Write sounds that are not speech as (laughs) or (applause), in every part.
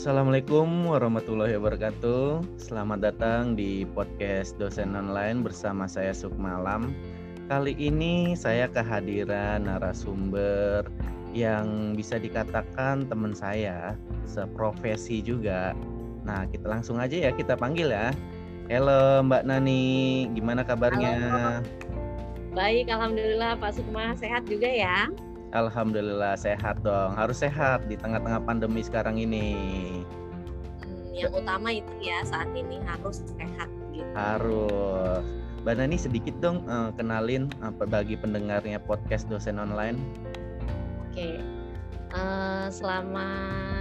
Assalamualaikum warahmatullahi wabarakatuh. Selamat datang di podcast dosen online bersama saya Sukmalam. Kali ini saya kehadiran narasumber yang bisa dikatakan teman saya, seprofesi juga. Nah, kita langsung aja ya kita panggil ya. Halo Mbak Nani, gimana kabarnya? Halo. Baik, alhamdulillah Pak Sukma sehat juga ya. Alhamdulillah sehat dong. Harus sehat di tengah-tengah pandemi sekarang ini. Hmm, yang utama itu ya saat ini harus sehat gitu. Harus. Mbak Nani sedikit dong uh, kenalin uh, bagi pendengarnya podcast dosen online. Oke. Uh, selamat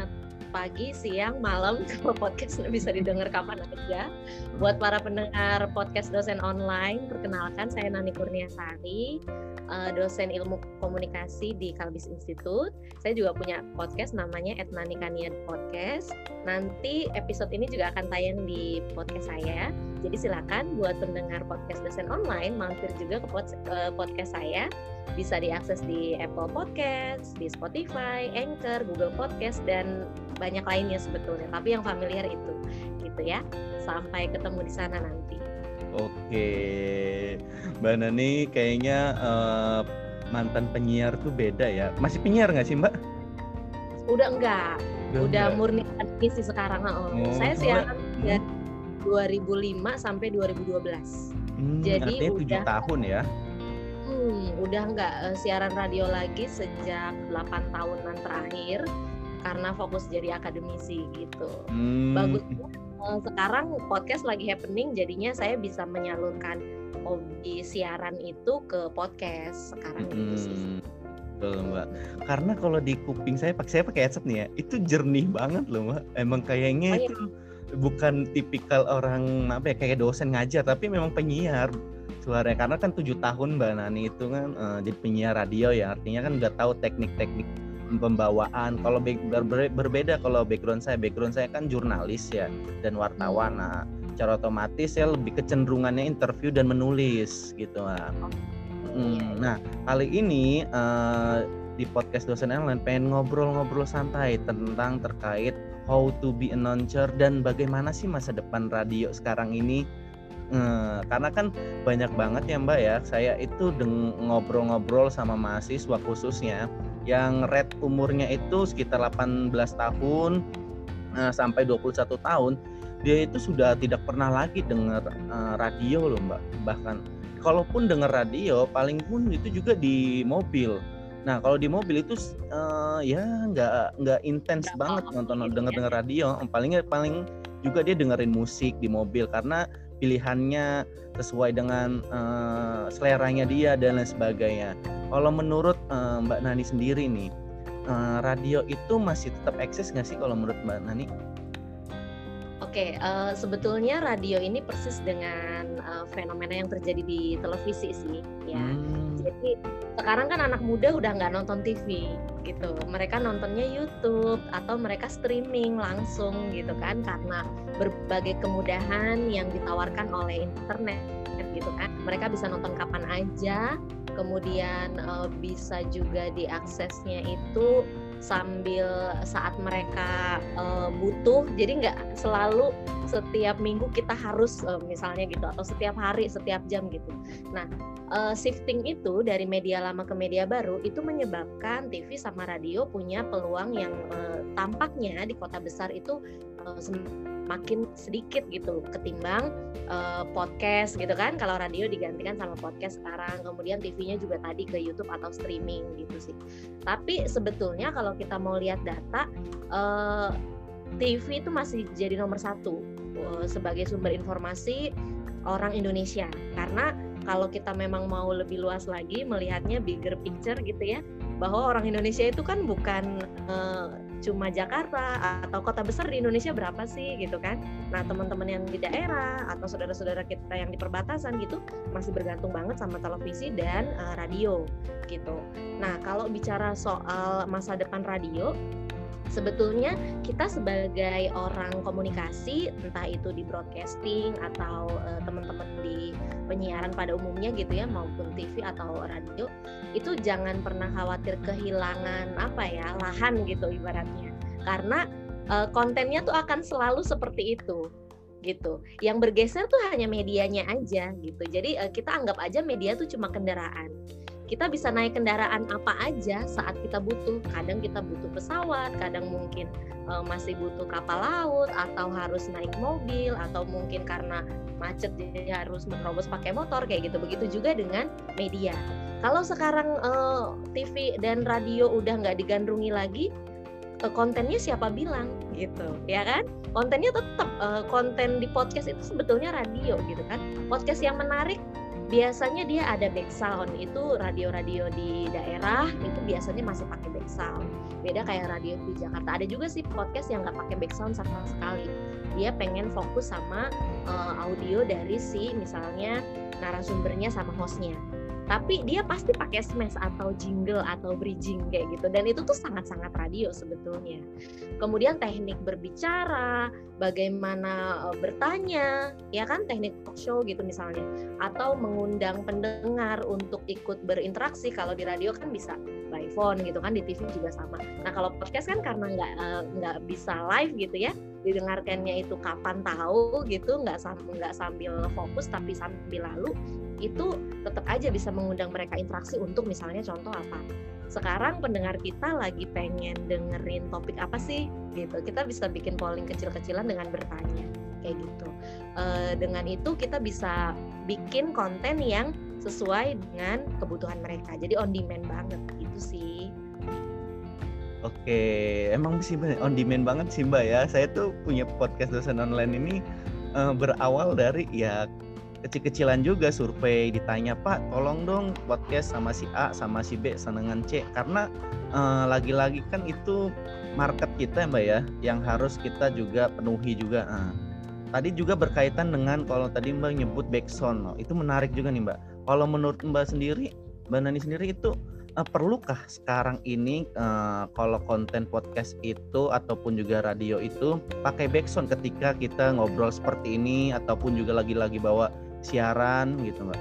pagi, siang, malam (laughs) kalau podcast bisa didengar kapan aja. Buat para pendengar podcast dosen online, perkenalkan saya Nani Kurniasari uh, dosen ilmu komunikasi di Kalbis Institute. Saya juga punya podcast namanya Etnani Kania Podcast. Nanti episode ini juga akan tayang di podcast saya. Jadi silakan buat pendengar podcast dosen online mampir juga ke eh, podcast saya. Bisa diakses di Apple Podcast, di Spotify, Anchor, Google Podcast dan banyak lainnya sebetulnya. Tapi yang familiar itu, gitu ya. Sampai ketemu di sana nanti. Oke, Mbak Nani kayaknya uh, mantan penyiar tuh beda ya. Masih penyiar nggak sih Mbak? Udah enggak, udah, udah enggak. murni sih sekarang. Oh, oh saya siaran hmm. 2005 sampai 2012. Hmm, Jadi udah tahun ya? Hmm, udah enggak uh, siaran radio lagi sejak 8 tahunan terakhir karena fokus jadi akademisi gitu. Hmm. Bagus Eh, sekarang podcast lagi happening jadinya saya bisa menyalurkan hobi siaran itu ke podcast sekarang hmm. gitu sih. Betul mbak. Karena kalau di kuping saya pakai saya pakai headset nih ya, itu jernih banget loh mbak. Emang kayaknya oh, iya. itu bukan tipikal orang apa ya kayak dosen ngajar, tapi memang penyiar suaranya. Karena kan tujuh tahun mbak Nani itu kan uh, jadi penyiar radio ya, artinya kan udah tahu teknik-teknik pembawaan. Kalau berbeda kalau background saya, background saya kan jurnalis ya dan wartawan. Hmm. Nah, secara otomatis saya lebih kecenderungannya interview dan menulis gitu lah. Hmm, nah kali ini uh, di podcast dosen online pengen ngobrol-ngobrol santai tentang terkait how to be announcer dan bagaimana sih masa depan radio sekarang ini? Hmm, karena kan banyak banget ya Mbak ya. Saya itu ngobrol-ngobrol sama mahasiswa khususnya yang red umurnya itu sekitar 18 tahun uh, sampai 21 tahun. Dia itu sudah tidak pernah lagi dengar uh, radio loh mbak. Bahkan kalaupun dengar radio paling pun itu juga di mobil nah kalau di mobil itu uh, ya nggak nggak intens banget nonton dengar dengar radio palingnya paling juga dia dengerin musik di mobil karena pilihannya sesuai dengan uh, seleranya dia dan lain sebagainya. Kalau menurut uh, Mbak Nani sendiri nih, uh, radio itu masih tetap eksis nggak sih kalau menurut Mbak Nani? Oke, okay, uh, sebetulnya radio ini persis dengan uh, fenomena yang terjadi di televisi sih, ya. Hmm. Jadi sekarang kan anak muda udah nggak nonton TV gitu. Mereka nontonnya YouTube atau mereka streaming langsung gitu kan. Karena berbagai kemudahan yang ditawarkan oleh internet gitu kan. Mereka bisa nonton kapan aja kemudian uh, bisa juga diaksesnya itu sambil saat mereka uh, butuh. Jadi nggak selalu setiap minggu kita harus uh, misalnya gitu atau setiap hari setiap jam gitu. Nah uh, shifting itu dari media lama ke media baru itu menyebabkan TV sama radio punya peluang yang uh, tampaknya di kota besar itu uh, makin sedikit gitu ketimbang uh, podcast gitu kan. Kalau radio digantikan sama podcast sekarang kemudian TV-nya juga tadi ke YouTube atau streaming gitu sih. Tapi sebetulnya kalau kita mau lihat data uh, TV itu masih jadi nomor satu uh, sebagai sumber informasi orang Indonesia. Karena kalau kita memang mau lebih luas lagi melihatnya bigger picture gitu ya bahwa orang Indonesia itu kan bukan uh, cuma Jakarta atau kota besar di Indonesia berapa sih gitu kan? Nah teman-teman yang di daerah atau saudara-saudara kita yang di perbatasan gitu masih bergantung banget sama televisi dan uh, radio gitu. Nah kalau bicara soal masa depan radio sebetulnya kita sebagai orang komunikasi entah itu di broadcasting atau uh, teman-teman di penyiaran pada umumnya gitu ya maupun TV atau radio itu jangan pernah khawatir kehilangan apa ya lahan gitu ibaratnya karena uh, kontennya tuh akan selalu seperti itu gitu. Yang bergeser tuh hanya medianya aja gitu. Jadi uh, kita anggap aja media tuh cuma kendaraan. Kita bisa naik kendaraan apa aja saat kita butuh. Kadang kita butuh pesawat, kadang mungkin uh, masih butuh kapal laut atau harus naik mobil atau mungkin karena macet jadi harus menerobos pakai motor kayak gitu. Begitu juga dengan media. Kalau sekarang uh, TV dan radio udah nggak digandrungi lagi, kontennya siapa bilang gitu ya kan kontennya tetap uh, konten di podcast itu sebetulnya radio gitu kan podcast yang menarik biasanya dia ada back sound. Itu radio-radio di daerah itu biasanya masih pakai back sound. Beda kayak radio di Jakarta. Ada juga sih podcast yang nggak pakai back sound sama sekali. Dia pengen fokus sama uh, audio dari si misalnya narasumbernya sama hostnya tapi dia pasti pakai smash atau jingle atau bridging kayak gitu. Dan itu tuh sangat-sangat radio sebetulnya. Kemudian teknik berbicara bagaimana uh, bertanya ya kan? Teknik talk show gitu misalnya. Atau mengundang pendengar untuk ikut berinteraksi. Kalau di radio kan bisa by phone gitu kan di TV juga sama. Nah kalau podcast kan karena nggak uh, nggak bisa live gitu ya didengarkannya itu kapan tahu gitu nggak nggak sambil fokus tapi sambil lalu itu tetap aja bisa mengundang mereka interaksi untuk misalnya contoh apa sekarang pendengar kita lagi pengen dengerin topik apa sih gitu kita bisa bikin polling kecil-kecilan dengan bertanya kayak gitu. E, dengan itu kita bisa bikin konten yang sesuai dengan kebutuhan mereka jadi on demand banget itu sih Oke, emang sih on demand banget sih Mbak ya. Saya tuh punya podcast dosen online ini uh, berawal dari ya kecil-kecilan juga survei ditanya Pak tolong dong podcast sama si A sama si B senengan C karena uh, lagi-lagi kan itu market kita Mbak ya yang harus kita juga penuhi juga uh. tadi juga berkaitan dengan kalau tadi Mbak nyebut backsound oh, itu menarik juga nih Mbak kalau menurut Mbak sendiri Mbak Nani sendiri itu uh, perlukah sekarang ini uh, kalau konten podcast itu ataupun juga radio itu pakai backsound ketika kita ngobrol seperti ini ataupun juga lagi-lagi bawa siaran gitu mbak?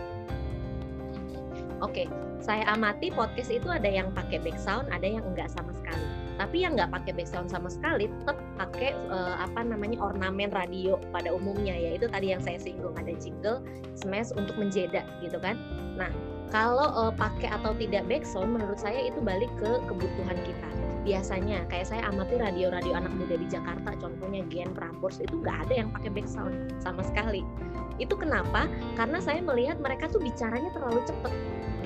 Oke, saya amati podcast itu ada yang pakai background, ada yang enggak sama sekali. Tapi yang nggak pakai background sama sekali tetap pakai uh, apa namanya ornamen radio pada umumnya yaitu tadi yang saya singgung ada jingle, smash untuk menjeda gitu kan. Nah kalau uh, pakai atau tidak background menurut saya itu balik ke kebutuhan kita. Biasanya kayak saya amati radio-radio anak muda di Jakarta contohnya Gen Prambors itu nggak ada yang pakai background sama sekali. Itu kenapa? Karena saya melihat mereka tuh bicaranya terlalu cepet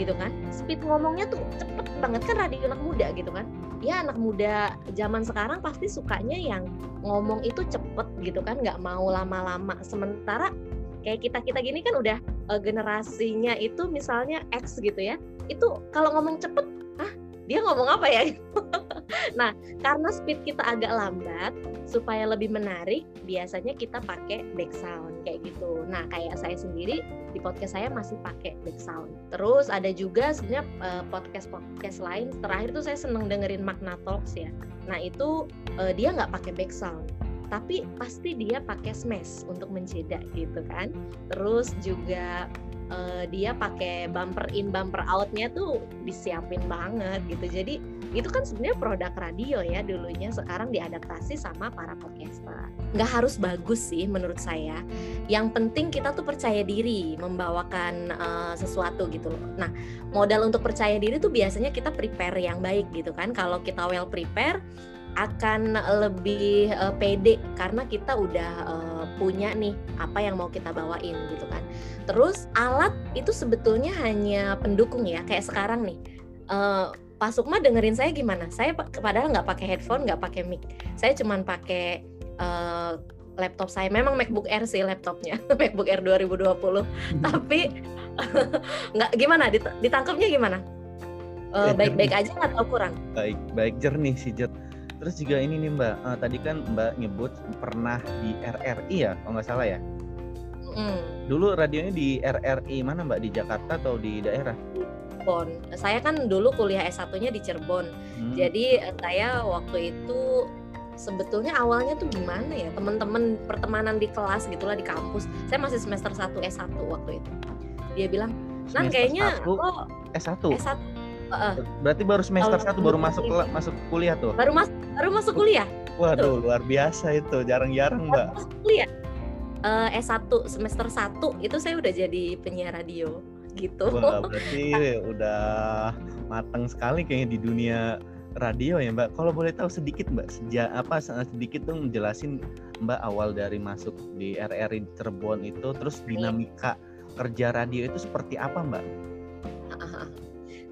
gitu kan? Speed ngomongnya tuh cepet banget kan radio anak muda gitu kan? Ya anak muda zaman sekarang pasti sukanya yang ngomong itu cepet gitu kan? Nggak mau lama-lama. Sementara kayak kita kita gini kan udah uh, generasinya itu misalnya X gitu ya itu kalau ngomong cepet ah dia ngomong apa ya? (laughs) Nah karena speed kita agak lambat supaya lebih menarik biasanya kita pakai back sound kayak gitu. Nah kayak saya sendiri di podcast saya masih pakai back sound. Terus ada juga sebenarnya uh, eh, podcast podcast lain. Terakhir tuh saya seneng dengerin Magna Talks ya. Nah itu uh, dia nggak pakai back sound tapi pasti dia pakai smash untuk menjeda gitu kan. Terus juga uh, dia pakai bumper in bumper outnya tuh disiapin banget gitu. Jadi itu kan sebenarnya produk radio ya dulunya. Sekarang diadaptasi sama para podcaster. Nggak harus bagus sih menurut saya. Yang penting kita tuh percaya diri membawakan uh, sesuatu gitu loh. Nah modal untuk percaya diri tuh biasanya kita prepare yang baik gitu kan. Kalau kita well prepare akan lebih uh, pede karena kita udah uh, punya nih apa yang mau kita bawain gitu kan. Terus alat itu sebetulnya hanya pendukung ya kayak sekarang nih. Uh, Pak Sukma dengerin saya gimana? Saya padahal nggak pakai headphone, nggak pakai mic. Saya cuman pakai uh, laptop saya. Memang MacBook Air sih laptopnya, (laughs) MacBook Air 2020. Hmm. Tapi (laughs) nggak gimana? Ditangkapnya gimana? Baik-baik uh, (laughs) aja atau kurang? Baik, baik jernih sih jernih Terus juga ini nih Mbak, uh, tadi kan Mbak nyebut pernah di RRI ya, kalau nggak salah ya. Mm. Dulu radionya di RRI mana Mbak? Di Jakarta atau di daerah? Cirebon. Saya kan dulu kuliah S1-nya di Cirebon. Hmm. Jadi eh, saya waktu itu sebetulnya awalnya tuh gimana ya? Teman-teman pertemanan di kelas gitulah di kampus. Saya masih semester 1 S1 waktu itu. Dia bilang, "Nan kayaknya oh S1." S1 Uh, Berarti baru semester satu baru masuk masuk kuliah tuh. Baru masuk baru masuk kuliah. Waduh, luar biasa itu. Jarang-jarang, Mbak. Iya. Uh, S1 semester 1 itu saya udah jadi penyiar radio gitu. Wah, berarti (laughs) udah matang sekali kayaknya di dunia radio ya Mbak. Kalau boleh tahu sedikit Mbak, sejak apa sedikit dong jelasin Mbak awal dari masuk di RRI Cirebon itu, terus dinamika kerja radio itu seperti apa Mbak?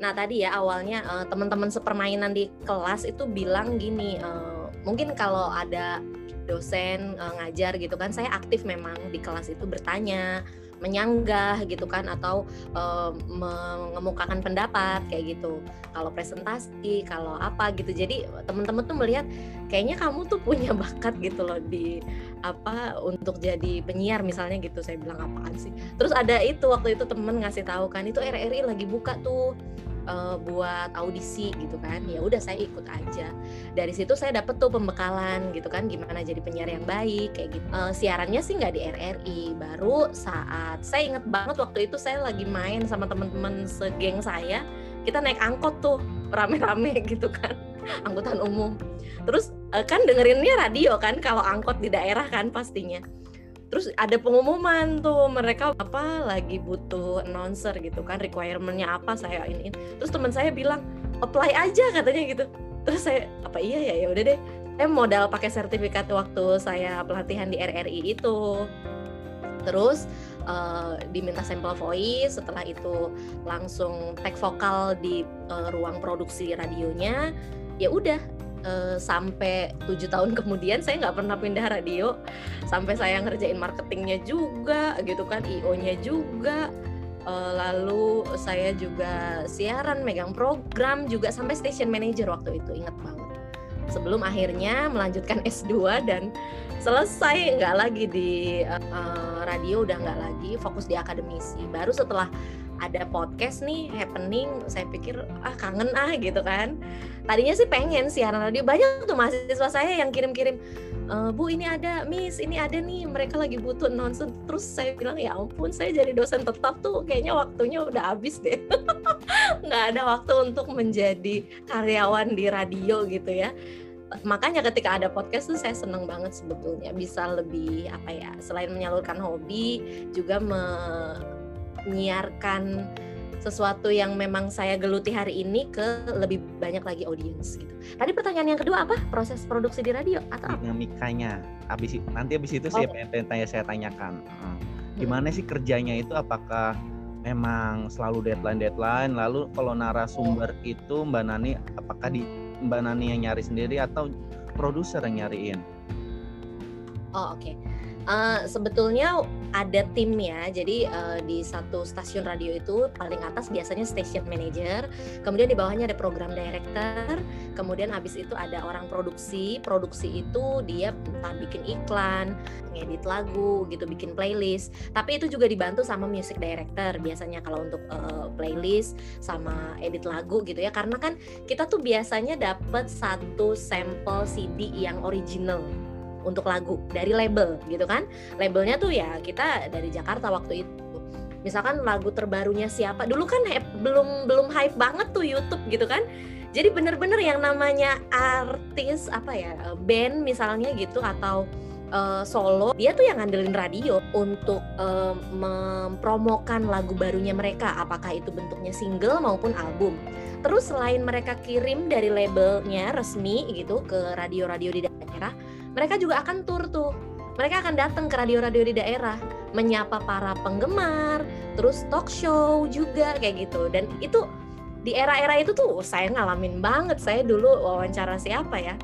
Nah tadi ya awalnya uh, teman-teman sepermainan di kelas itu bilang gini, uh, mungkin kalau ada dosen uh, ngajar gitu kan, saya aktif memang di kelas itu bertanya menyanggah gitu kan atau uh, mengemukakan pendapat kayak gitu. Kalau presentasi kalau apa gitu. Jadi teman-teman tuh melihat kayaknya kamu tuh punya (laughs) bakat gitu loh di apa untuk jadi penyiar misalnya gitu. Saya bilang apaan sih? Terus ada itu waktu itu temen ngasih tahu kan itu RRI lagi buka tuh uh, buat audisi gitu kan. Ya udah saya ikut aja. Dari situ saya dapet tuh pembekalan gitu kan gimana jadi penyiar yang baik kayak gitu. Uh, siarannya sih nggak di RRI baru saat saya inget banget waktu itu saya lagi main sama teman-teman segeng saya kita naik angkot tuh rame-rame (laughs) gitu kan angkutan umum. Terus uh, kan dengerinnya radio kan kalau angkot di daerah kan pastinya terus ada pengumuman tuh mereka apa lagi butuh announcer gitu kan requirementnya apa saya ini. Terus teman saya bilang apply aja katanya gitu. Terus saya apa iya ya ya udah deh. Saya modal pakai sertifikat waktu saya pelatihan di RRI itu. Terus uh, diminta sampel voice setelah itu langsung tag vokal di uh, ruang produksi radionya. Ya udah uh, sampai tujuh tahun kemudian saya nggak pernah pindah radio. Sampai saya ngerjain marketingnya juga gitu kan io-nya juga. Uh, lalu saya juga siaran megang program juga sampai station manager waktu itu inget banget. Sebelum akhirnya melanjutkan (laughs) S2 dan selesai nggak lagi di uh, radio udah nggak lagi fokus di akademisi. Baru setelah ada podcast nih happening saya pikir ah kangen ah gitu kan tadinya sih pengen siaran radio banyak tuh mahasiswa saya yang kirim-kirim e, bu ini ada miss ini ada nih mereka lagi butuh nonsen terus saya bilang ya ampun saya jadi dosen tetap tuh kayaknya waktunya udah habis deh. (laughs) Nggak ada waktu untuk menjadi karyawan di radio gitu ya. Makanya ketika ada podcast tuh saya seneng banget sebetulnya bisa lebih apa ya selain menyalurkan hobi juga me menyiarkan sesuatu yang memang saya geluti hari ini ke lebih banyak lagi audiens gitu. Tadi pertanyaan yang kedua apa? Proses produksi di radio atau dinamikanya. Abis nanti abis itu sih oh. pengen tanya saya tanyakan. Gimana sih kerjanya itu apakah memang selalu deadline deadline lalu kalau narasumber itu Mbak Nani apakah di Mbak Nani yang nyari sendiri atau produser yang nyariin? Oh oke. Okay. Uh, sebetulnya ada tim ya. Jadi uh, di satu stasiun radio itu paling atas biasanya station manager, kemudian di bawahnya ada program director, kemudian habis itu ada orang produksi. Produksi itu dia entah bikin iklan, ngedit lagu gitu, bikin playlist. Tapi itu juga dibantu sama music director biasanya kalau untuk uh, playlist sama edit lagu gitu ya. Karena kan kita tuh biasanya dapat satu sampel CD yang original untuk lagu dari label gitu kan? Labelnya tuh ya kita dari Jakarta waktu itu. Misalkan lagu terbarunya siapa? Dulu kan hype, belum belum hype banget tuh YouTube gitu kan? Jadi bener-bener yang namanya artis apa ya band misalnya gitu atau uh, solo dia tuh yang ngandelin radio untuk uh, mempromokan lagu barunya mereka. Apakah itu bentuknya single maupun album. Terus selain mereka kirim dari labelnya resmi gitu ke radio-radio di daerah mereka juga akan tur tuh. Mereka akan datang ke radio-radio di daerah menyapa para penggemar terus talk show juga kayak gitu. Dan itu di era-era itu tuh saya ngalamin banget. Saya dulu wawancara siapa ya?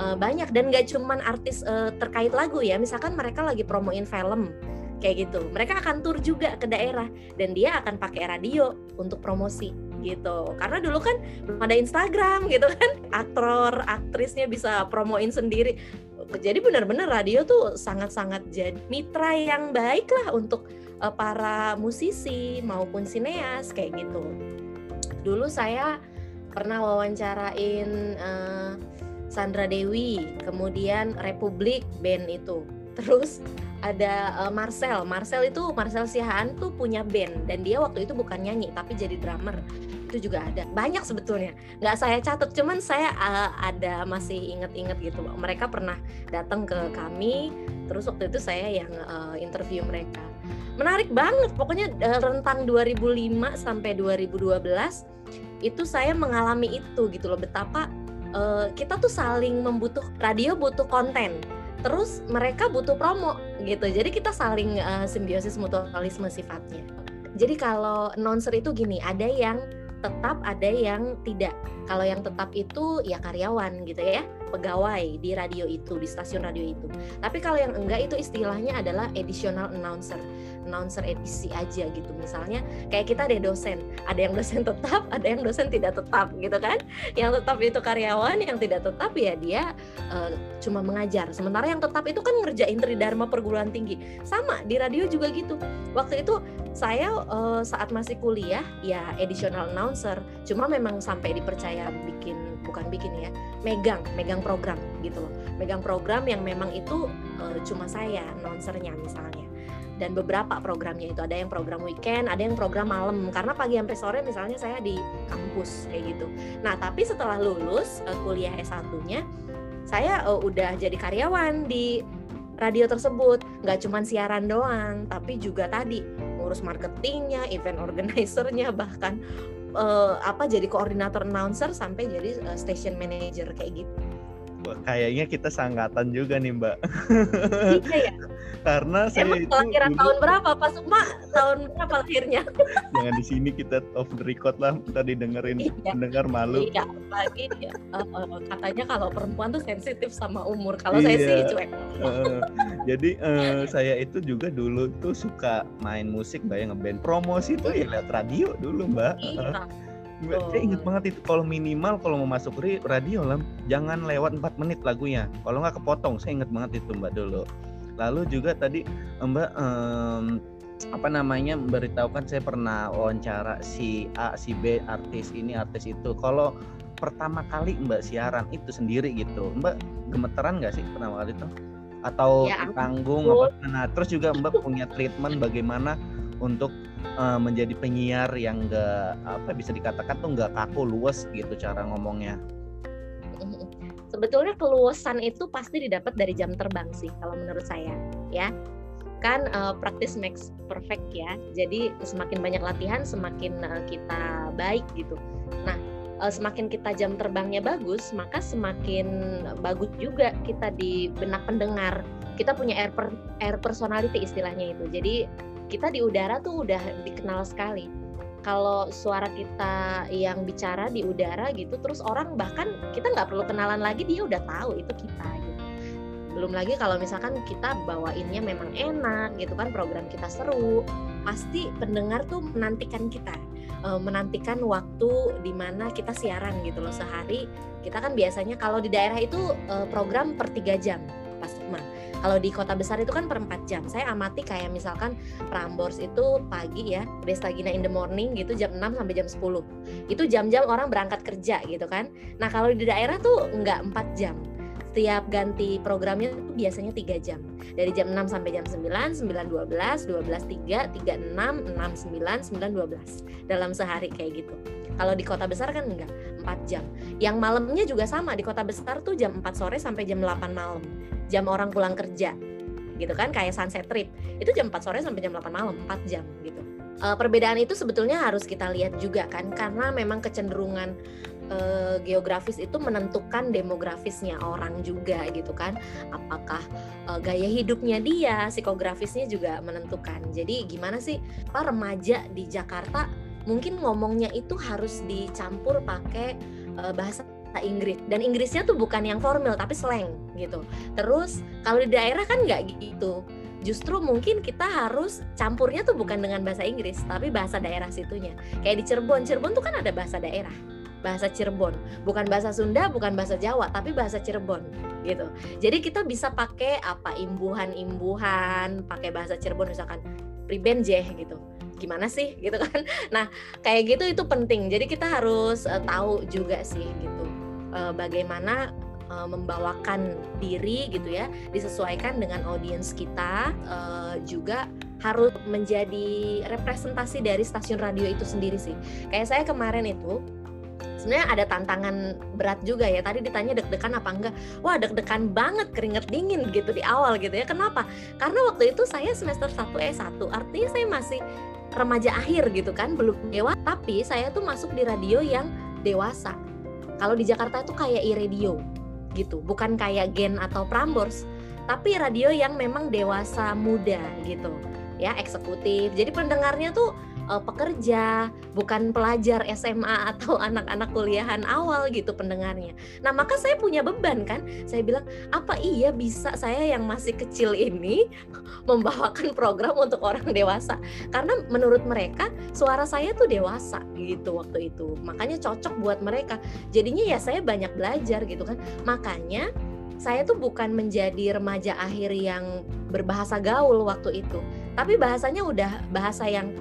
Uh, banyak. Dan gak cuman artis uh, terkait lagu ya. Misalkan mereka lagi promoin film kayak gitu. Mereka akan tur juga ke daerah dan dia akan pakai radio untuk promosi gitu. Karena dulu kan belum ada Instagram gitu kan. Aktor aktrisnya bisa promoin sendiri jadi benar-benar radio tuh sangat-sangat jadi mitra yang baik lah untuk uh, para musisi maupun sineas kayak gitu. Dulu saya pernah wawancarain uh, Sandra Dewi, kemudian Republik band itu. Terus ada uh, Marcel. Marcel itu Marcel Sihaan tuh punya band dan dia waktu itu bukan nyanyi tapi jadi drummer. Itu juga ada. Banyak sebetulnya. Nggak saya catat, cuman saya uh, ada masih inget-inget gitu. Mereka pernah datang ke kami, terus waktu itu saya yang uh, interview mereka. Menarik banget. Pokoknya uh, rentang 2005 sampai 2012 itu saya mengalami itu gitu loh betapa uh, kita tuh saling membutuh radio butuh konten terus mereka butuh promo gitu. Jadi kita saling uh, simbiosis mutualisme sifatnya. Jadi kalau announcer itu gini ada yang tetap ada yang tidak. Kalau yang tetap itu ya karyawan gitu ya pegawai di radio itu di stasiun radio itu. Tapi kalau yang enggak itu istilahnya adalah additional announcer. Announcer edisi aja gitu. Misalnya kayak kita ada dosen. Ada yang dosen tetap ada yang dosen tidak tetap gitu kan? Yang tetap itu karyawan yang tidak tetap ya dia uh, cuma mengajar. Sementara yang tetap itu kan ngerjain tridharma perguruan tinggi. Sama di radio juga gitu. Waktu itu saya uh, saat masih kuliah ya additional announcer. Cuma memang sampai dipercaya bikin bukan bikin ya megang megang program gitu loh. Megang program yang memang itu uh, cuma saya announcernya misalnya. Dan beberapa programnya itu ada yang program weekend, ada yang program malam. Karena pagi sampai sore misalnya saya di kampus kayak gitu. Nah, tapi setelah lulus uh, kuliah S1-nya saya uh, udah jadi karyawan di radio tersebut, nggak cuma siaran doang, tapi juga tadi ngurus marketingnya, event organizernya, bahkan uh, apa jadi koordinator announcer sampai jadi uh, station manager kayak gitu kayaknya kita sangkatan juga nih mbak. Iya ya. (laughs) Karena saya Emang itu kelahiran tahun berapa Pak Sukma? Tahun berapa lahirnya? (laughs) Jangan di sini kita off the record lah, tadi dengerin iya. mendengar malu. Iya, lagi ya. Uh, uh, katanya kalau perempuan tuh sensitif sama umur. Kalau iya. saya sih cuek. Uh, jadi uh, saya itu juga dulu tuh suka main musik, mbak, yang ngeband promosi tuh ya lewat radio dulu mbak. Iya. Oh. Saya inget banget itu kalau minimal kalau mau masuk radio lah jangan lewat 4 menit lagunya. Kalau nggak kepotong, saya inget banget itu Mbak dulu. Lalu juga tadi Mbak um, apa namanya memberitahukan saya pernah wawancara si A, si B, artis ini, artis itu. Kalau pertama kali Mbak siaran itu sendiri gitu, Mbak gemeteran nggak sih pertama kali itu? Atau ya, tanggung apa? Nah, terus juga Mbak punya treatment bagaimana untuk uh, menjadi penyiar yang enggak apa bisa dikatakan tuh enggak kaku luwes gitu cara ngomongnya. Sebetulnya keluasan itu pasti didapat dari jam terbang sih kalau menurut saya, ya. Kan uh, practice makes perfect ya. Jadi semakin banyak latihan semakin uh, kita baik gitu. Nah, semakin kita jam terbangnya bagus, maka semakin bagus juga kita di benak pendengar. Kita punya air per, air personality istilahnya itu. Jadi kita di udara tuh udah dikenal sekali. Kalau suara kita yang bicara di udara gitu terus orang bahkan kita nggak perlu kenalan lagi dia udah tahu itu kita gitu. Belum lagi kalau misalkan kita bawainnya memang enak gitu kan program kita seru pasti pendengar tuh menantikan kita. Eh, menantikan waktu di mana kita siaran gitu loh. Sehari kita kan biasanya kalau di daerah itu eh, program per tiga jam pas rumah kalau di kota besar itu kan per 4 jam. Saya amati kayak misalkan Prambors itu pagi ya, Bestagina in the morning gitu jam 6 sampai jam 10. Itu jam-jam orang berangkat kerja gitu kan. Nah, kalau di daerah tuh enggak 4 jam setiap ganti programnya tuh biasanya 3 jam dari jam 6 sampai jam 9, 9 12, 12 3, 3 6, 6 9, 9 12 dalam sehari kayak gitu kalau di kota besar kan enggak 4 jam. Yang malamnya juga sama di kota besar tuh jam 4 sore sampai jam 8 malam. Jam orang pulang kerja gitu kan kayak sunset trip. Itu jam 4 sore sampai jam 8 malam 4 jam gitu. Uh, perbedaan itu sebetulnya harus kita lihat juga kan karena memang kecenderungan uh, geografis itu menentukan demografisnya orang juga gitu kan. Apakah uh, gaya hidupnya dia psikografisnya juga menentukan. Jadi gimana sih apa remaja di Jakarta mungkin ngomongnya itu harus dicampur pakai uh, bahasa Inggris dan Inggrisnya tuh bukan yang formal tapi slang gitu. Terus kalau di daerah kan nggak gitu. Justru mungkin kita harus campurnya tuh bukan dengan bahasa Inggris tapi bahasa daerah situnya. Kayak di Cirebon, Cirebon tuh kan ada bahasa daerah bahasa Cirebon, bukan bahasa Sunda, bukan bahasa Jawa, tapi bahasa Cirebon gitu. Jadi kita bisa pakai apa imbuhan-imbuhan, pakai bahasa Cirebon misalkan priben jeh gitu gimana sih gitu kan (laughs) nah kayak gitu itu penting jadi kita harus uh, tahu juga sih gitu uh, bagaimana uh, membawakan diri gitu ya, disesuaikan dengan audiens kita, juga harus menjadi representasi dari stasiun radio itu sendiri sih. Kayak saya kemarin itu sebenarnya ada tantangan berat juga ya. Tadi ditanya deg-degan apa enggak? Wah, deg-degan banget, keringet dingin gitu di awal gitu ya. Kenapa? Karena waktu itu saya semester 1 E1, artinya saya masih remaja akhir gitu kan, belum dewa, tapi saya tuh masuk di radio yang dewasa. Kalau di Jakarta itu kayak e-radio gitu, bukan kayak Gen atau Prambors, tapi radio yang memang dewasa muda gitu ya eksekutif. Jadi pendengarnya tuh uh, pekerja, bukan pelajar SMA (laughs) atau anak-anak kuliahan awal gitu pendengarnya. Nah, maka saya punya beban kan. Saya bilang, apa iya bisa saya yang masih kecil ini (laughs) membawakan program untuk orang dewasa? Karena menurut mereka suara saya tuh dewasa gitu waktu itu. Makanya cocok buat mereka. Jadinya ya saya banyak belajar gitu kan. Makanya saya tuh bukan menjadi remaja akhir yang berbahasa gaul waktu itu, tapi bahasanya udah bahasa yang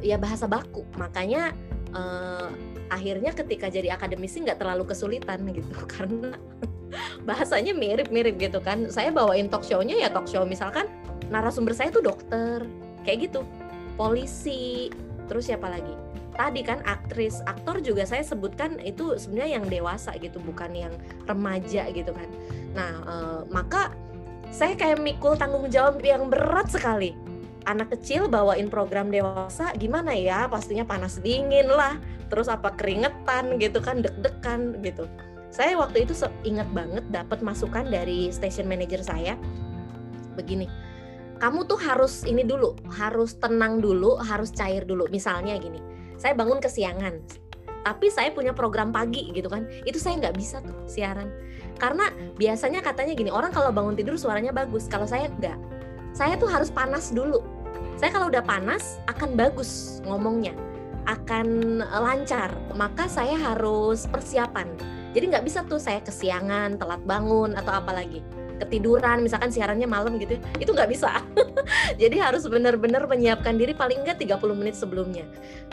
ya bahasa baku. Makanya eh, akhirnya ketika jadi akademisi nggak terlalu kesulitan gitu (laughs) karena (laughs) bahasanya mirip-mirip gitu kan. Saya bawain talk show-nya ya talk show misalkan narasumber saya tuh dokter kayak gitu, polisi, terus siapa lagi? tadi kan aktris aktor juga saya sebutkan itu sebenarnya yang dewasa gitu bukan yang remaja gitu kan nah e, maka saya kayak mikul tanggung jawab yang berat sekali anak kecil bawain program dewasa gimana ya? Pastinya panas dingin lah. Terus apa keringetan gitu kan deg-degan gitu. Saya waktu itu ingat banget dapat masukan dari station manager saya. Begini kamu tuh harus ini dulu harus tenang dulu harus cair dulu. Misalnya gini saya bangun kesiangan tapi saya punya program pagi gitu kan. Itu saya nggak bisa tuh siaran. Karena biasanya katanya gini orang kalau bangun tidur suaranya bagus kalau saya nggak. Saya tuh harus panas dulu saya kalau udah panas akan bagus ngomongnya. Akan lancar. Maka saya harus persiapan. Jadi nggak bisa tuh saya kesiangan telat bangun atau apa lagi ketiduran misalkan siarannya malam gitu itu nggak bisa. (laughs) Jadi harus benar-benar menyiapkan diri paling nggak 30 menit sebelumnya.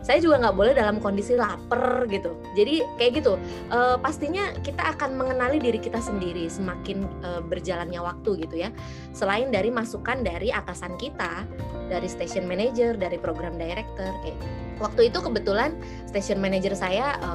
Saya juga nggak boleh dalam kondisi lapar gitu. Jadi kayak gitu. E, pastinya kita akan mengenali diri kita sendiri semakin e, berjalannya waktu gitu ya. Selain dari masukan dari atasan kita dari station manager dari program director kayak gitu. waktu itu kebetulan station manager saya e,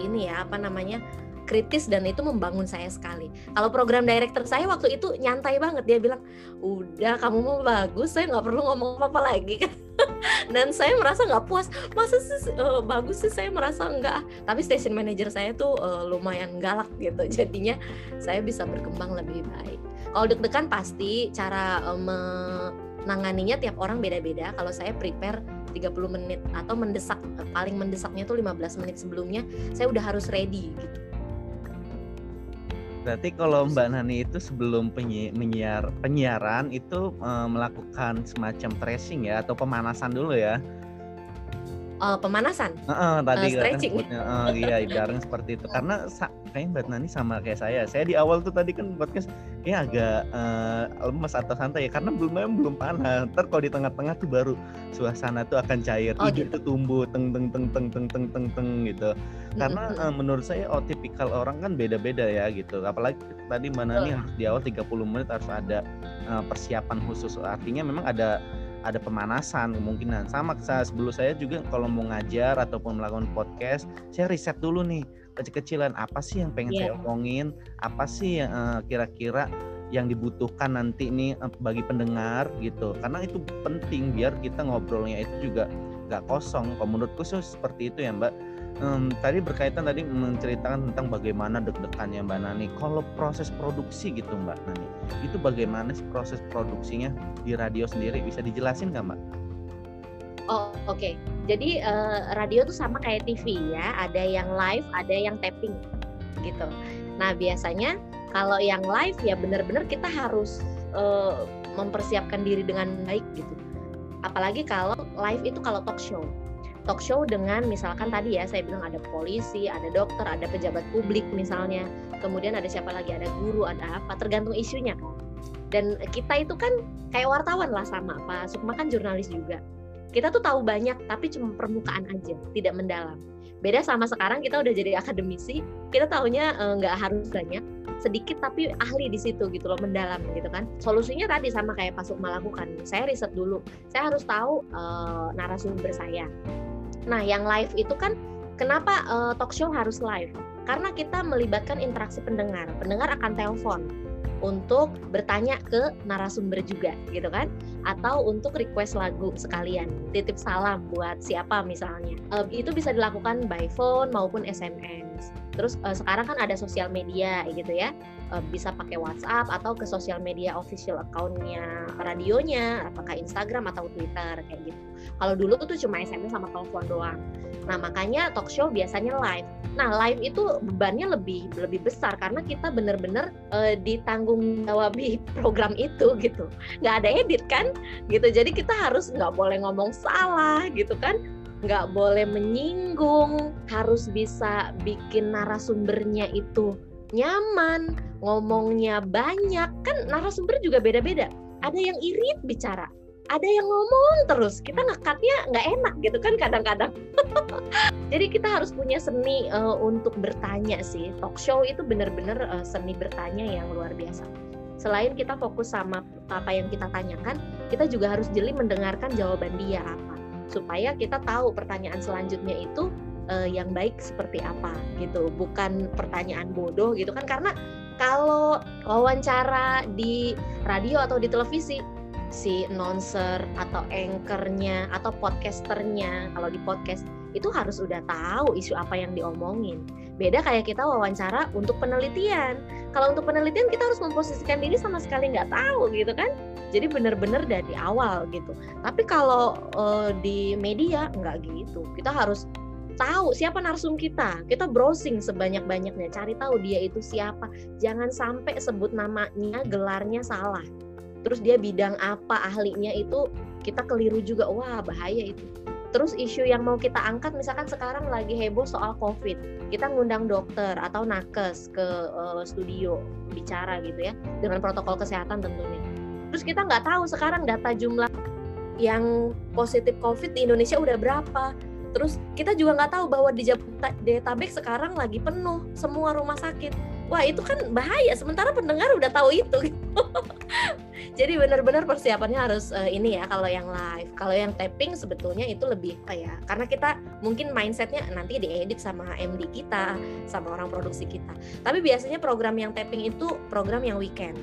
ini ya apa namanya kritis dan itu membangun saya sekali. Kalau program director saya waktu itu nyantai banget dia bilang, udah kamu mau bagus, saya nggak perlu ngomong apa-apa lagi (laughs) dan saya merasa nggak puas, masa sih uh, bagus sih saya merasa enggak. Tapi station manager saya tuh uh, lumayan galak gitu, (laughs) jadinya saya bisa berkembang lebih baik. Kalau deg-degan pasti cara uh, menanganinya tiap orang beda-beda. Kalau saya prepare 30 menit atau mendesak paling mendesaknya tuh 15 menit sebelumnya saya udah harus ready gitu Berarti kalau Mbak Nani itu sebelum penyi menyiar penyiaran itu uh, melakukan semacam tracing ya atau pemanasan dulu ya? Uh, pemanasan. Uh, uh, tadi uh, stretching. Kan uh, iya, ibaratnya seperti itu. Karena kayaknya Mbak Nani sama kayak saya. Saya di awal tuh tadi kan podcast kayak agak uh, lemas atau santai ya karena belum memang belum panas. Ntar kalau di tengah-tengah tuh baru suasana tuh akan cair, oh, ide gitu. tuh tumbuh teng teng teng teng teng teng teng teng gitu. Karena uh, menurut saya oh tipikal orang kan beda-beda ya gitu. Apalagi tadi Mbak Nani harus di awal 30 menit harus ada uh, persiapan khusus. Artinya memang ada ada pemanasan kemungkinan. Sama saya sebelum saya juga kalau mau ngajar ataupun melakukan podcast saya riset dulu nih kecil-kecilan apa sih yang pengen yeah. saya omongin apa sih yang uh, kira-kira yang dibutuhkan nanti nih uh, bagi pendengar gitu. Karena itu penting biar kita ngobrolnya itu juga nggak kosong. Kalau menurutku sih seperti itu ya mbak um, tadi berkaitan tadi menceritakan tentang bagaimana deg-degannya Mbak Nani. Kalau proses produksi gitu Mbak Nani, itu bagaimana sih proses produksinya di radio sendiri? Bisa dijelasin nggak Mbak? Oh oke, okay. jadi uh, radio tuh sama kayak TV ya, ada yang live, ada yang tapping gitu. Nah biasanya kalau yang live ya benar-benar kita harus uh, mempersiapkan diri dengan baik gitu. Apalagi kalau live itu kalau talk show talk show dengan misalkan tadi ya saya bilang ada polisi, ada dokter, ada pejabat publik misalnya, kemudian ada siapa lagi, ada guru, ada apa, tergantung isunya kan. Dan kita itu kan kayak wartawan lah sama Pak Sukma kan jurnalis juga. Kita tuh tahu banyak tapi cuma permukaan aja, tidak mendalam. Beda sama sekarang kita udah jadi akademisi, kita tahunya eh, nggak uh, harus banyak, sedikit tapi ahli di situ gitu loh, mendalam gitu kan. Solusinya tadi sama kayak Pak Sukma lakukan. Saya riset dulu, saya harus tahu uh, narasumber saya. Nah, yang live itu kan kenapa uh, talk show harus live? Karena kita melibatkan interaksi pendengar. Pendengar akan telepon untuk bertanya ke narasumber juga gitu kan? Atau untuk request lagu sekalian titip salam buat siapa misalnya. Uh, itu bisa dilakukan by phone maupun SMS terus uh, sekarang kan ada sosial media gitu ya. Uh, bisa pakai WhatsApp atau ke sosial media official accountnya radionya apakah Instagram atau Twitter kayak gitu kalau dulu tuh cuma SMS sama telepon doang nah makanya talk show biasanya live Nah, live itu bebannya lebih lebih besar karena kita benar-benar uh, ditanggung jawabi (laughs) program itu gitu. Nggak ada edit kan, gitu. Jadi kita harus nggak boleh ngomong salah gitu kan, nggak boleh menyinggung, harus bisa bikin narasumbernya itu nyaman, ngomongnya banyak kan narasumber juga beda-beda. Ada yang irit bicara, ada yang ngomong terus kita ngekatnya nggak enak gitu kan kadang-kadang. (laughs) Jadi kita harus punya seni uh, untuk bertanya sih. Talk show itu benar-benar uh, seni bertanya yang luar biasa. Selain kita fokus sama apa yang kita tanyakan kita juga harus jeli mendengarkan jawaban dia apa. Supaya kita tahu pertanyaan selanjutnya itu uh, yang baik seperti apa gitu. Bukan pertanyaan bodoh gitu kan. Karena kalau wawancara di radio atau di televisi si announcer atau anchornya atau podcasternya kalau di podcast itu harus udah tahu isu apa yang diomongin. Beda kayak kita wawancara untuk penelitian. Kalau untuk penelitian kita harus memposisikan diri sama sekali nggak tahu gitu kan. Jadi benar-benar dari awal gitu. Tapi kalau uh, di media nggak gitu. Kita harus tahu siapa narsum kita. Kita browsing sebanyak-banyaknya, cari tahu dia itu siapa. Jangan sampai sebut namanya, gelarnya salah terus dia bidang apa ahlinya itu kita keliru juga wah bahaya itu. Terus isu yang mau kita angkat misalkan sekarang lagi heboh soal covid kita ngundang dokter atau nakes ke uh, studio bicara gitu ya dengan protokol kesehatan tentunya. Terus kita nggak tahu sekarang data jumlah yang positif covid di Indonesia udah berapa. Terus kita juga nggak tahu bahwa di Jabodetabek sekarang lagi penuh semua rumah sakit wah itu kan bahaya. Sementara pendengar udah tahu itu (laughs) jadi benar-benar persiapannya harus uh, ini ya kalau yang live. Kalau yang tapping sebetulnya itu lebih apa ya karena kita mungkin mindsetnya nanti diedit sama MD kita sama orang produksi kita. Tapi biasanya program yang tapping itu program yang weekend.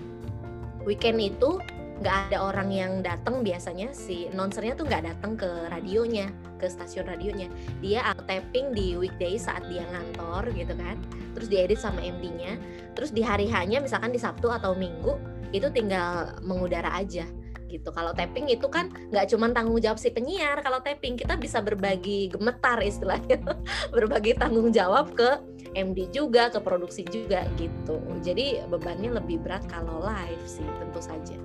Weekend itu nggak ada orang yang datang biasanya si nonsernya tuh nggak datang ke radionya ke stasiun radionya. Dia tapping di weekday saat dia ngantor gitu kan terus diedit sama MD-nya terus di hari hanya misalkan di Sabtu atau Minggu itu tinggal mengudara aja gitu. Kalau tapping itu kan nggak cuma tanggung jawab si penyiar kalau tapping kita bisa berbagi gemetar istilahnya (laughs) berbagi tanggung jawab ke MD juga ke produksi juga gitu. Jadi bebannya lebih berat kalau live sih tentu saja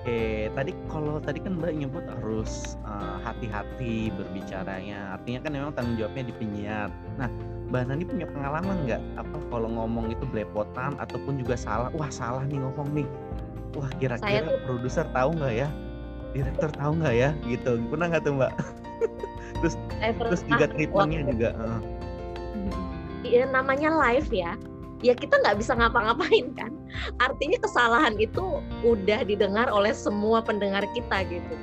Oke, tadi kalau tadi kan Mbak nyebut harus uh, hati-hati berbicaranya. Artinya kan memang tanggung jawabnya di penyiar. Nah, Mbak Nani punya pengalaman nggak apa kalau ngomong itu belepotan ataupun juga salah? Wah, salah nih ngomong nih. Wah, kira-kira tuh... produser tahu nggak ya? Direktur tahu nggak ya? Gitu. Pernah nggak tuh, Mbak? (laughs) terus terus juga treatmentnya juga. Uh. Ya, namanya live ya ya kita nggak bisa ngapa-ngapain kan? Artinya kesalahan itu udah didengar oleh semua pendengar kita gitu.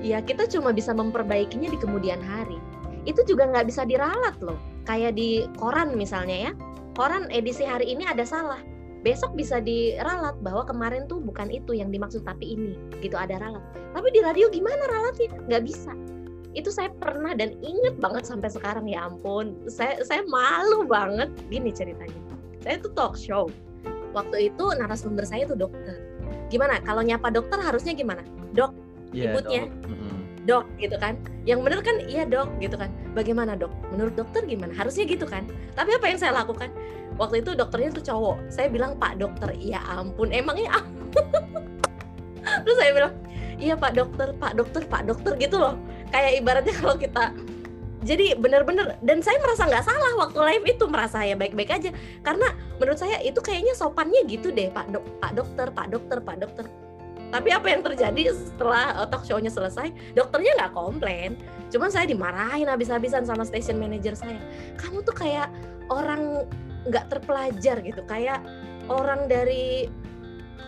Ya kita cuma bisa memperbaikinya di kemudian hari. Itu juga nggak bisa diralat loh. Kayak di koran misalnya ya. Koran edisi hari ini ada salah. Besok bisa diralat bahwa kemarin tuh bukan itu yang dimaksud tapi ini. Gitu ada ralat. Tapi di radio gimana ralatnya? Nggak bisa. Itu saya pernah dan inget banget sampai sekarang ya ampun. Saya saya malu banget. Gini ceritanya saya tuh talk show. Waktu itu narasumber saya tuh dokter. Gimana? Kalau nyapa dokter harusnya gimana? Dok yeah, nyebutnya dok. dok gitu kan? Yang bener kan iya dok gitu kan. Bagaimana dok? Menurut dokter gimana? Harusnya gitu kan? Tapi apa yang saya lakukan? Waktu itu dokternya tuh cowok. Saya bilang pak dokter ya ampun. Emangnya (laughs) terus saya bilang iya pak dokter pak dokter pak dokter gitu loh. Kayak ibaratnya kalau kita jadi benar-benar dan saya merasa nggak salah waktu live itu merasa ya baik-baik aja karena menurut saya itu kayaknya sopannya gitu deh pak dok pak dokter pak dokter pak dokter Tapi apa yang terjadi setelah uh, talk show-nya selesai, dokternya nggak komplain. Cuman saya dimarahin habis-habisan sama station manager saya. Kamu tuh kayak orang nggak terpelajar gitu, kayak orang dari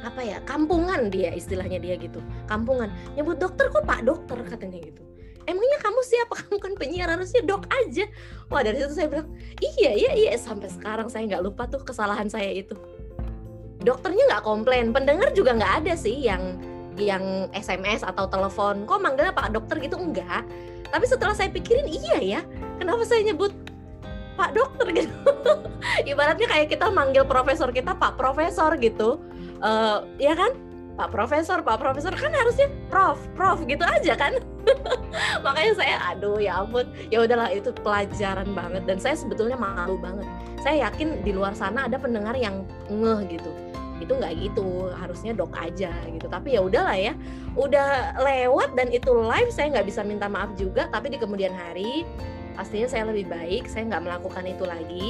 apa ya kampungan dia istilahnya dia gitu kampungan nyebut dokter kok pak dokter katanya gitu emangnya kamu siapa kamu kan penyiar? Harusnya dok aja. Wah dari situ saya bilang iya iya iya. Sampai sekarang saya nggak lupa tuh kesalahan saya itu. Dokternya nggak komplain pendengar juga nggak ada sih yang yang SMS atau telepon kok manggilnya pak dokter? gitu enggak tapi setelah saya pikirin iya ya kenapa saya nyebut pak dokter? (laughs) gitu. Ibaratnya kayak kita manggil profesor kita pak profesor gitu. Uh, ya kan? Pak Profesor, Pak Profesor kan harusnya Prof, Prof gitu aja kan. (laughs) Makanya saya aduh ya ampun, ya udahlah itu pelajaran banget dan saya sebetulnya malu banget. Saya yakin di luar sana ada pendengar yang ngeh gitu. Itu nggak gitu, harusnya dok aja gitu. Tapi ya udahlah ya, udah lewat dan itu live saya nggak bisa minta maaf juga. Tapi di kemudian hari pastinya saya lebih baik, saya nggak melakukan itu lagi.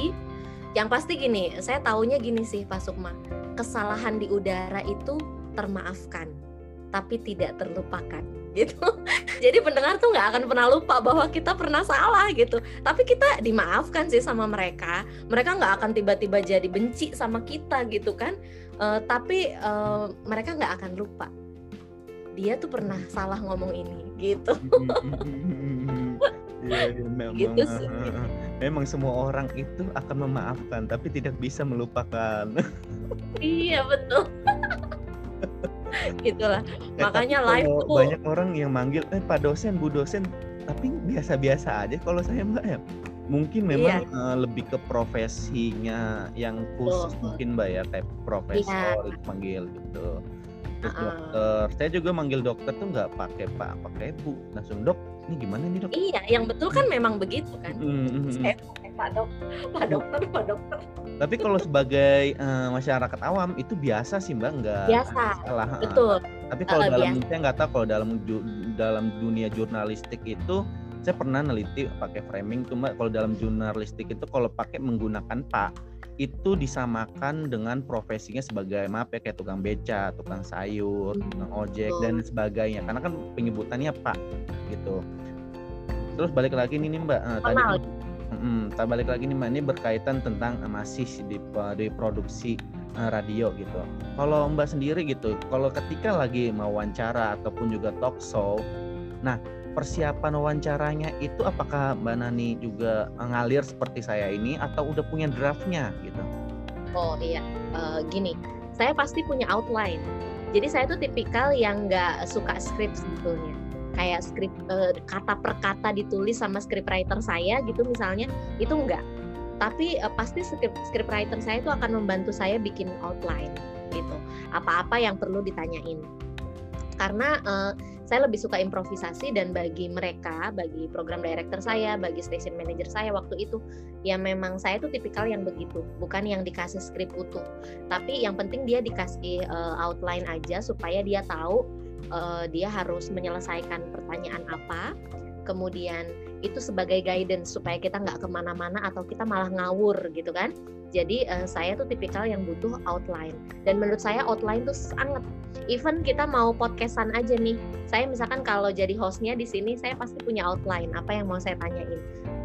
Yang pasti gini, saya taunya gini sih Pak Sukma, kesalahan di udara itu termaafkan tapi tidak terlupakan gitu. (laughs) Jadi pendengar tuh nggak akan pernah lupa bahwa kita pernah salah gitu. Tapi kita dimaafkan sih sama mereka. Mereka nggak akan tiba-tiba jadi benci sama kita gitu kan. Uh, tapi uh, mereka nggak akan lupa. Dia tuh pernah salah ngomong ini gitu. (laughs) ya, memang, gitu sih. memang semua orang itu akan memaafkan tapi tidak bisa melupakan. (laughs) iya betul. Gitulah eh, makanya live tuh banyak orang yang manggil eh pak dosen bu dosen tapi biasa-biasa aja kalau saya mbak ya. Mungkin memang iya. uh, lebih ke profesinya yang khusus oh. mungkin mbak ya kayak profesor iya. manggil gitu. Terus uh -uh. dokter. Saya juga manggil dokter tuh nggak pakai pak pakai bu. Langsung dok ini gimana nih dok? Iya yang betul kan memang begitu kan. Mm -hmm. saya pak dok. Pak dokter pak dokter tapi kalau sebagai uh, masyarakat awam itu biasa sih mbak nggak biasa salah betul tapi kalau dalam biasa. saya nggak tahu kalau dalam dalam dunia jurnalistik itu saya pernah neliti pakai framing tuh mbak kalau dalam jurnalistik itu kalau pakai menggunakan pak itu disamakan dengan profesinya sebagai maaf ya kayak tukang beca, tukang sayur, hmm. tukang ojek dan sebagainya. Karena kan penyebutannya pak gitu. Terus balik lagi nih mbak, uh, tadi Hmm, tak balik lagi nih mbak ini berkaitan tentang uh, masih di, uh, di produksi uh, radio gitu. Kalau mbak sendiri gitu, kalau ketika lagi mau wawancara ataupun juga talk show, nah persiapan wawancaranya itu apakah mbak Nani juga ngalir seperti saya ini atau udah punya draftnya gitu? Oh iya, uh, gini, saya pasti punya outline. Jadi saya tuh tipikal yang nggak suka skrip sebetulnya kayak skrip uh, kata per kata ditulis sama scriptwriter saya gitu misalnya itu enggak. Tapi uh, pasti script scriptwriter saya itu akan membantu saya bikin outline gitu. Apa-apa yang perlu ditanyain. Karena uh, saya lebih suka improvisasi dan bagi mereka, bagi program director saya, bagi station manager saya waktu itu, ya memang saya itu tipikal yang begitu, bukan yang dikasih skrip utuh. Tapi yang penting dia dikasih uh, outline aja supaya dia tahu uh, dia harus menyelesaikan pertanyaan apa kemudian itu sebagai guidance supaya kita nggak ke mana-mana atau kita malah ngawur gitu kan? Jadi uh, saya tuh tipikal yang butuh outline. Dan menurut saya outline tuh sangat. Even kita mau podcastan aja nih saya misalkan kalau jadi hostnya di sini saya pasti punya outline apa yang mau saya tanyain.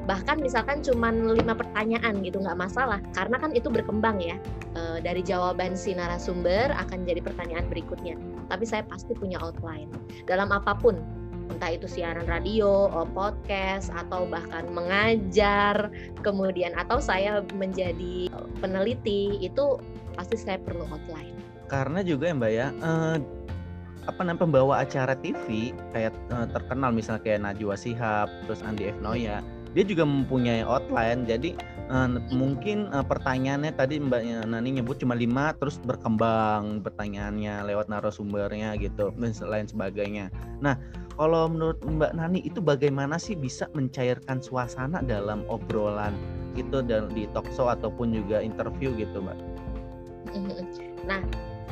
Bahkan misalkan cuma lima pertanyaan gitu nggak masalah. Karena kan itu berkembang ya. E, dari jawaban si narasumber akan jadi pertanyaan berikutnya. Tapi saya pasti punya outline. Dalam apa pun entah itu siaran radio, podcast, atau bahkan mengajar, kemudian atau saya menjadi peneliti itu pasti saya perlu outline. Karena juga ya mbak ya, eh, apa namanya pembawa acara TV kayak eh, terkenal misalnya kayak Najwa Shihab, terus Andi F Noya, dia juga mempunyai outline jadi uh, mungkin uh, pertanyaannya tadi Mbak Nani nyebut cuma lima terus berkembang pertanyaannya lewat narasumbernya gitu dan lain sebagainya. Nah kalau menurut Mbak Nani itu bagaimana sih bisa mencairkan suasana dalam obrolan gitu dan di talk show ataupun juga interview gitu Mbak? Nah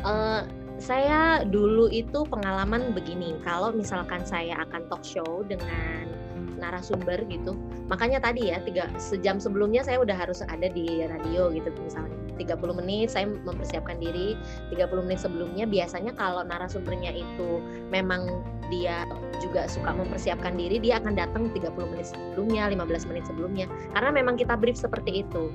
uh, saya dulu itu pengalaman begini kalau misalkan saya akan talk show dengan narasumber gitu. Makanya tadi ya tiga sejam sebelumnya saya udah harus ada di radio gitu misalnya 30 menit saya mempersiapkan diri. 30 menit sebelumnya biasanya kalau narasumbernya itu memang dia juga suka mempersiapkan diri dia akan datang 30 menit sebelumnya 15 menit sebelumnya. Karena memang kita brief seperti itu.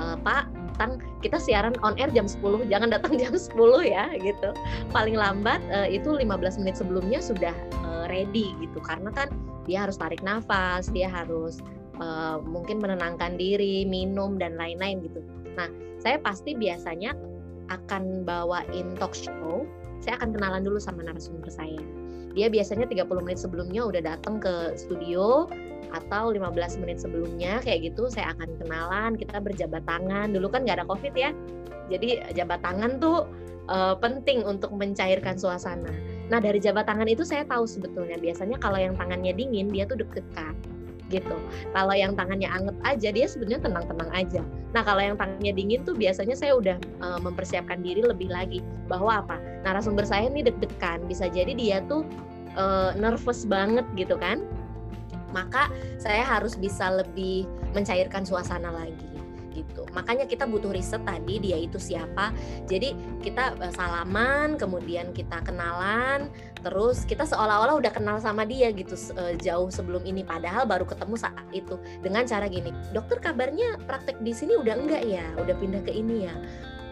E, Pak Tang kita siaran on air jam 10 jangan datang (laughs) jam 10 ya gitu. Paling lambat e, itu 15 menit sebelumnya sudah e, ready gitu. Karena kan dia harus tarik nafas dia harus e, mungkin menenangkan diri minum dan lain-lain gitu. Nah saya pasti biasanya akan bawain talk show saya akan kenalan dulu sama narasumber saya dia biasanya 30 menit sebelumnya udah datang ke studio atau 15 menit sebelumnya kayak gitu saya akan kenalan kita berjabat tangan. Dulu kan nggak ada covid ya. Jadi jabat tangan tuh uh, penting untuk mencairkan suasana. Nah dari jabat tangan itu saya tahu sebetulnya. Biasanya kalau yang tangannya dingin dia tuh deg-degan gitu. Kalau yang tangannya anget aja dia sebenarnya tenang-tenang aja. Nah kalau yang tangannya dingin tuh biasanya saya udah uh, mempersiapkan diri lebih lagi bahwa apa narasumber saya ini deg-degan bisa jadi dia tuh uh, nervous banget gitu kan. Maka saya harus bisa lebih mencairkan suasana lagi gitu. Makanya kita butuh riset tadi dia itu siapa. Jadi kita uh, salaman, kemudian kita kenalan, terus kita seolah-olah udah kenal sama dia gitu uh, jauh sebelum ini padahal baru ketemu saat itu dengan cara gini. Dokter kabarnya praktek di sini udah enggak ya? Udah pindah ke ini ya?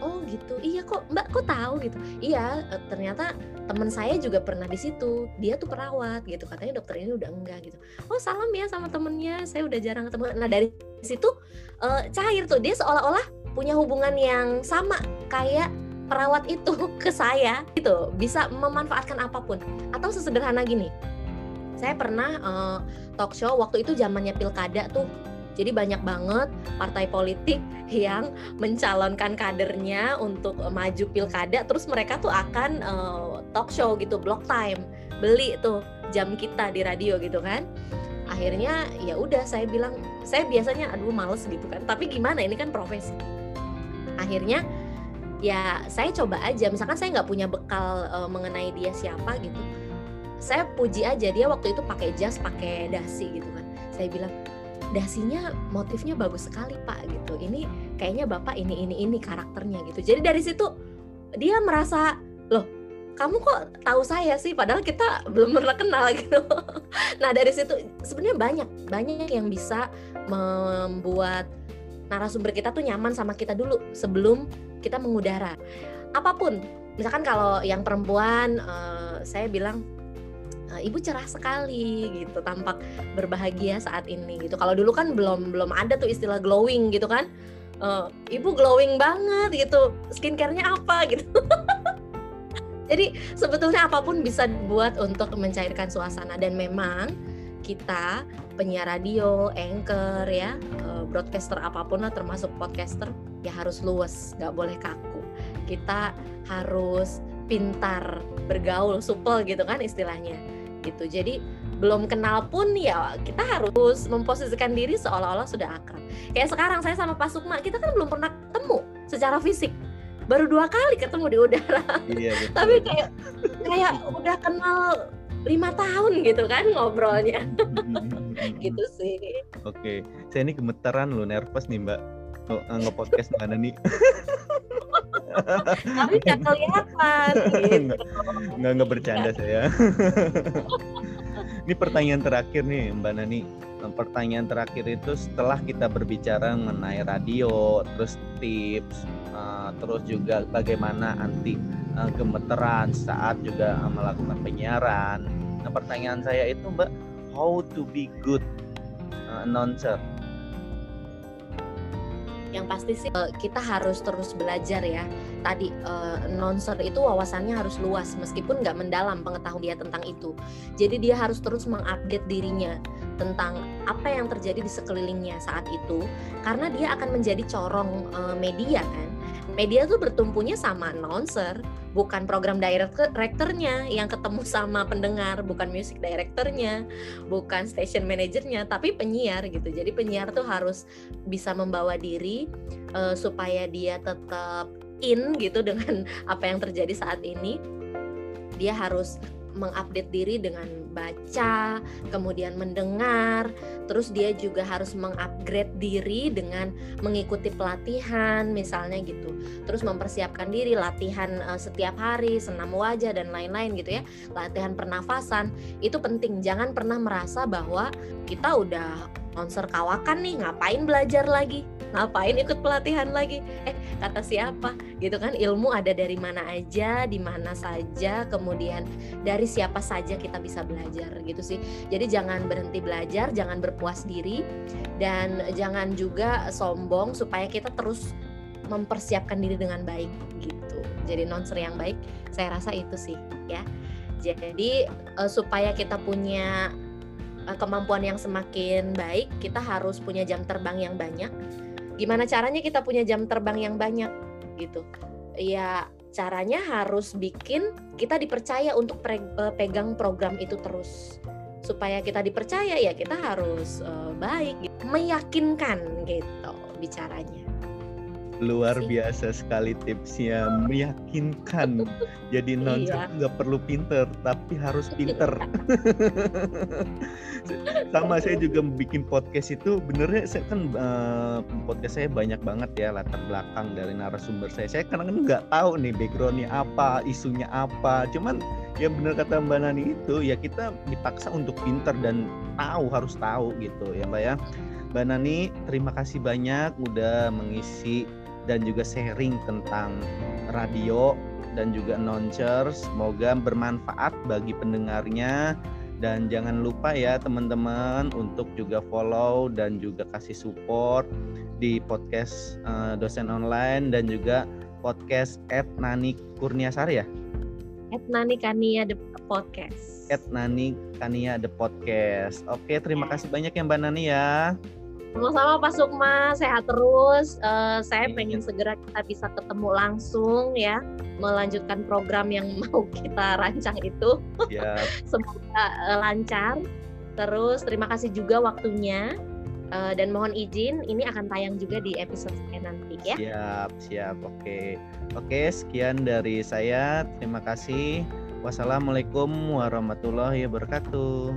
Oh gitu. Iya kok mbak kok tahu gitu? Iya e, ternyata teman saya juga pernah di situ. Dia tuh perawat gitu. Katanya dokter ini udah enggak gitu. Oh salam ya sama temennya. Saya udah jarang ketemu. Nah dari situ uh, cair tuh. Dia seolah-olah punya hubungan yang sama kayak perawat itu (laughs) ke saya gitu. Bisa memanfaatkan apa pun. Atau sesederhana gini. Saya pernah uh, talk show waktu itu zamannya pilkada tuh jadi banyak banget partai politik yang mencalonkan kadernya untuk maju pilkada terus mereka tuh akan uh, talk show gitu block time beli tuh jam kita di radio gitu kan. Akhirnya ya udah saya bilang saya biasanya aduh males gitu kan. Tapi gimana ini kan profesi. Akhirnya ya saya coba aja misalkan saya nggak punya bekal uh, mengenai dia siapa gitu saya puji aja dia waktu itu pakai jas pakai dasi gitu kan. Saya bilang dasinya motifnya bagus sekali pak gitu. Ini kayaknya bapak ini ini ini karakternya gitu. Jadi dari situ dia merasa loh kamu kok tahu saya sih? Padahal kita belum pernah kenal (laughs) gitu. Nah dari situ sebenarnya banyak banyak yang bisa membuat narasumber kita tuh nyaman sama kita dulu sebelum kita mengudara. Apa pun misalkan kalau yang perempuan uh, saya bilang Eh, ibu cerah sekali gitu tampak berbahagia saat ini gitu. Kalau dulu kan belum belum ada tuh istilah glowing gitu kan. Uh, ibu glowing banget gitu. Skincarenya apa? (laughs) gitu. Jadi sebetulnya apa pun bisa dibuat untuk mencairkan suasana dan memang kita penyiar radio, anchor ya, eh, broadcaster apa pun lah termasuk podcaster ya harus luas, nggak boleh kaku. Kita harus pintar bergaul, supel gitu kan istilahnya gitu. Jadi belum kenal pun ya kita harus memposisikan diri seolah-olah sudah akrab. Kayak sekarang saya sama Pak Sukma kita kan belum pernah ketemu secara fisik. Baru dua kali ketemu di udara. Iya, (laughs) tapi kayak kayak udah kenal lima tahun gitu kan ngobrolnya. Gitu sih. Oke saya ini gemeteran loh nervous nih mbak. Nge-podcast mana nih (laughs) tapi nggak kelihatan gitu. nggak nggak bercanda saya. Ini pertanyaan terakhir nih mbak Nani. Pertanyaan terakhir itu setelah kita berbicara mengenai radio terus tips uh, terus juga bagaimana anti uh, gemeteran saat juga melakukan penyiaran. Nah pertanyaan saya itu mbak how to be good uh, announcer yang pasti sih eh, kita harus terus belajar ya. Tadi uh, nonser itu wawasannya harus luas meskipun nggak mendalam pengetahuan dia tentang itu. Jadi dia harus terus mengupdate dirinya tentang apa yang terjadi di sekelilingnya saat itu karena dia akan menjadi corong uh, media kan media tuh bertumpunya sama announcer bukan program directornya yang ketemu sama pendengar bukan music directornya bukan station manajernya tapi penyiar gitu. Jadi penyiar tuh harus bisa membawa diri uh, supaya dia tetap in gitu dengan (laughs) apa yang terjadi saat ini. Dia harus mengupdate diri dengan baca, kemudian mendengar, terus dia juga harus mengupgrade diri dengan mengikuti pelatihan misalnya gitu. Terus mempersiapkan diri latihan uh, setiap hari, senam wajah dan lain-lain gitu ya. Latihan pernafasan itu penting. Jangan pernah merasa bahwa kita udah konser kawakan nih, ngapain belajar lagi? Ngapain ikut pelatihan lagi? Eh kata siapa? Gitu kan ilmu ada dari mana aja di mana saja kemudian dari siapa saja kita bisa belajar gitu sih. Jadi jangan berhenti belajar jangan berpuas diri dan jangan juga sombong supaya kita terus mempersiapkan diri dengan baik gitu. Jadi nonser yang baik saya rasa itu sih ya. Jadi uh, supaya kita punya uh, kemampuan yang semakin baik kita harus punya jam terbang yang banyak gimana caranya kita punya jam terbang yang banyak gitu. Ya caranya harus bikin kita dipercaya untuk eh, pegang program itu terus. Supaya kita dipercaya ya kita harus uh, baik gitu. meyakinkan gitu bicaranya luar biasa sekali tipsnya meyakinkan. (laughs) Jadi non iya. nggak perlu pinter tapi harus pinter. (laughs) Sama saya juga bikin podcast itu benernya saya kan uh, podcast saya banyak banget ya latar belakang dari narasumber saya. Saya kadang-kadang nggak tahu nih backgroundnya apa isunya apa. Cuman ya bener kata mbak Nani itu ya kita dipaksa untuk pinter dan tahu harus tahu gitu ya mbak ya. Mbak Nani, terima kasih banyak udah mengisi dan juga sharing tentang radio dan juga announcer. Semoga bermanfaat bagi pendengarnya dan jangan lupa ya teman-teman untuk juga follow dan juga kasih support di podcast uh, dosen online dan juga podcast at Nani Kurniasari ya. At Nani Kania the podcast. At Nani Kania the podcast. Oke, terima ya. kasih banyak ya Mbak Nani ya. Sama-sama Pak Sukma, sehat terus. Uh, saya pengen segera kita bisa ketemu langsung ya, melanjutkan program yang (laughs) mau kita rancang itu. Yep. (laughs) Semoga uh, lancar. Terus terima kasih juga waktunya. Uh, dan mohon izin, ini akan tayang juga di episode nanti ya. Siap, siap. Oke. Oke, sekian dari saya. Terima kasih. Wassalamualaikum warahmatullahi wabarakatuh.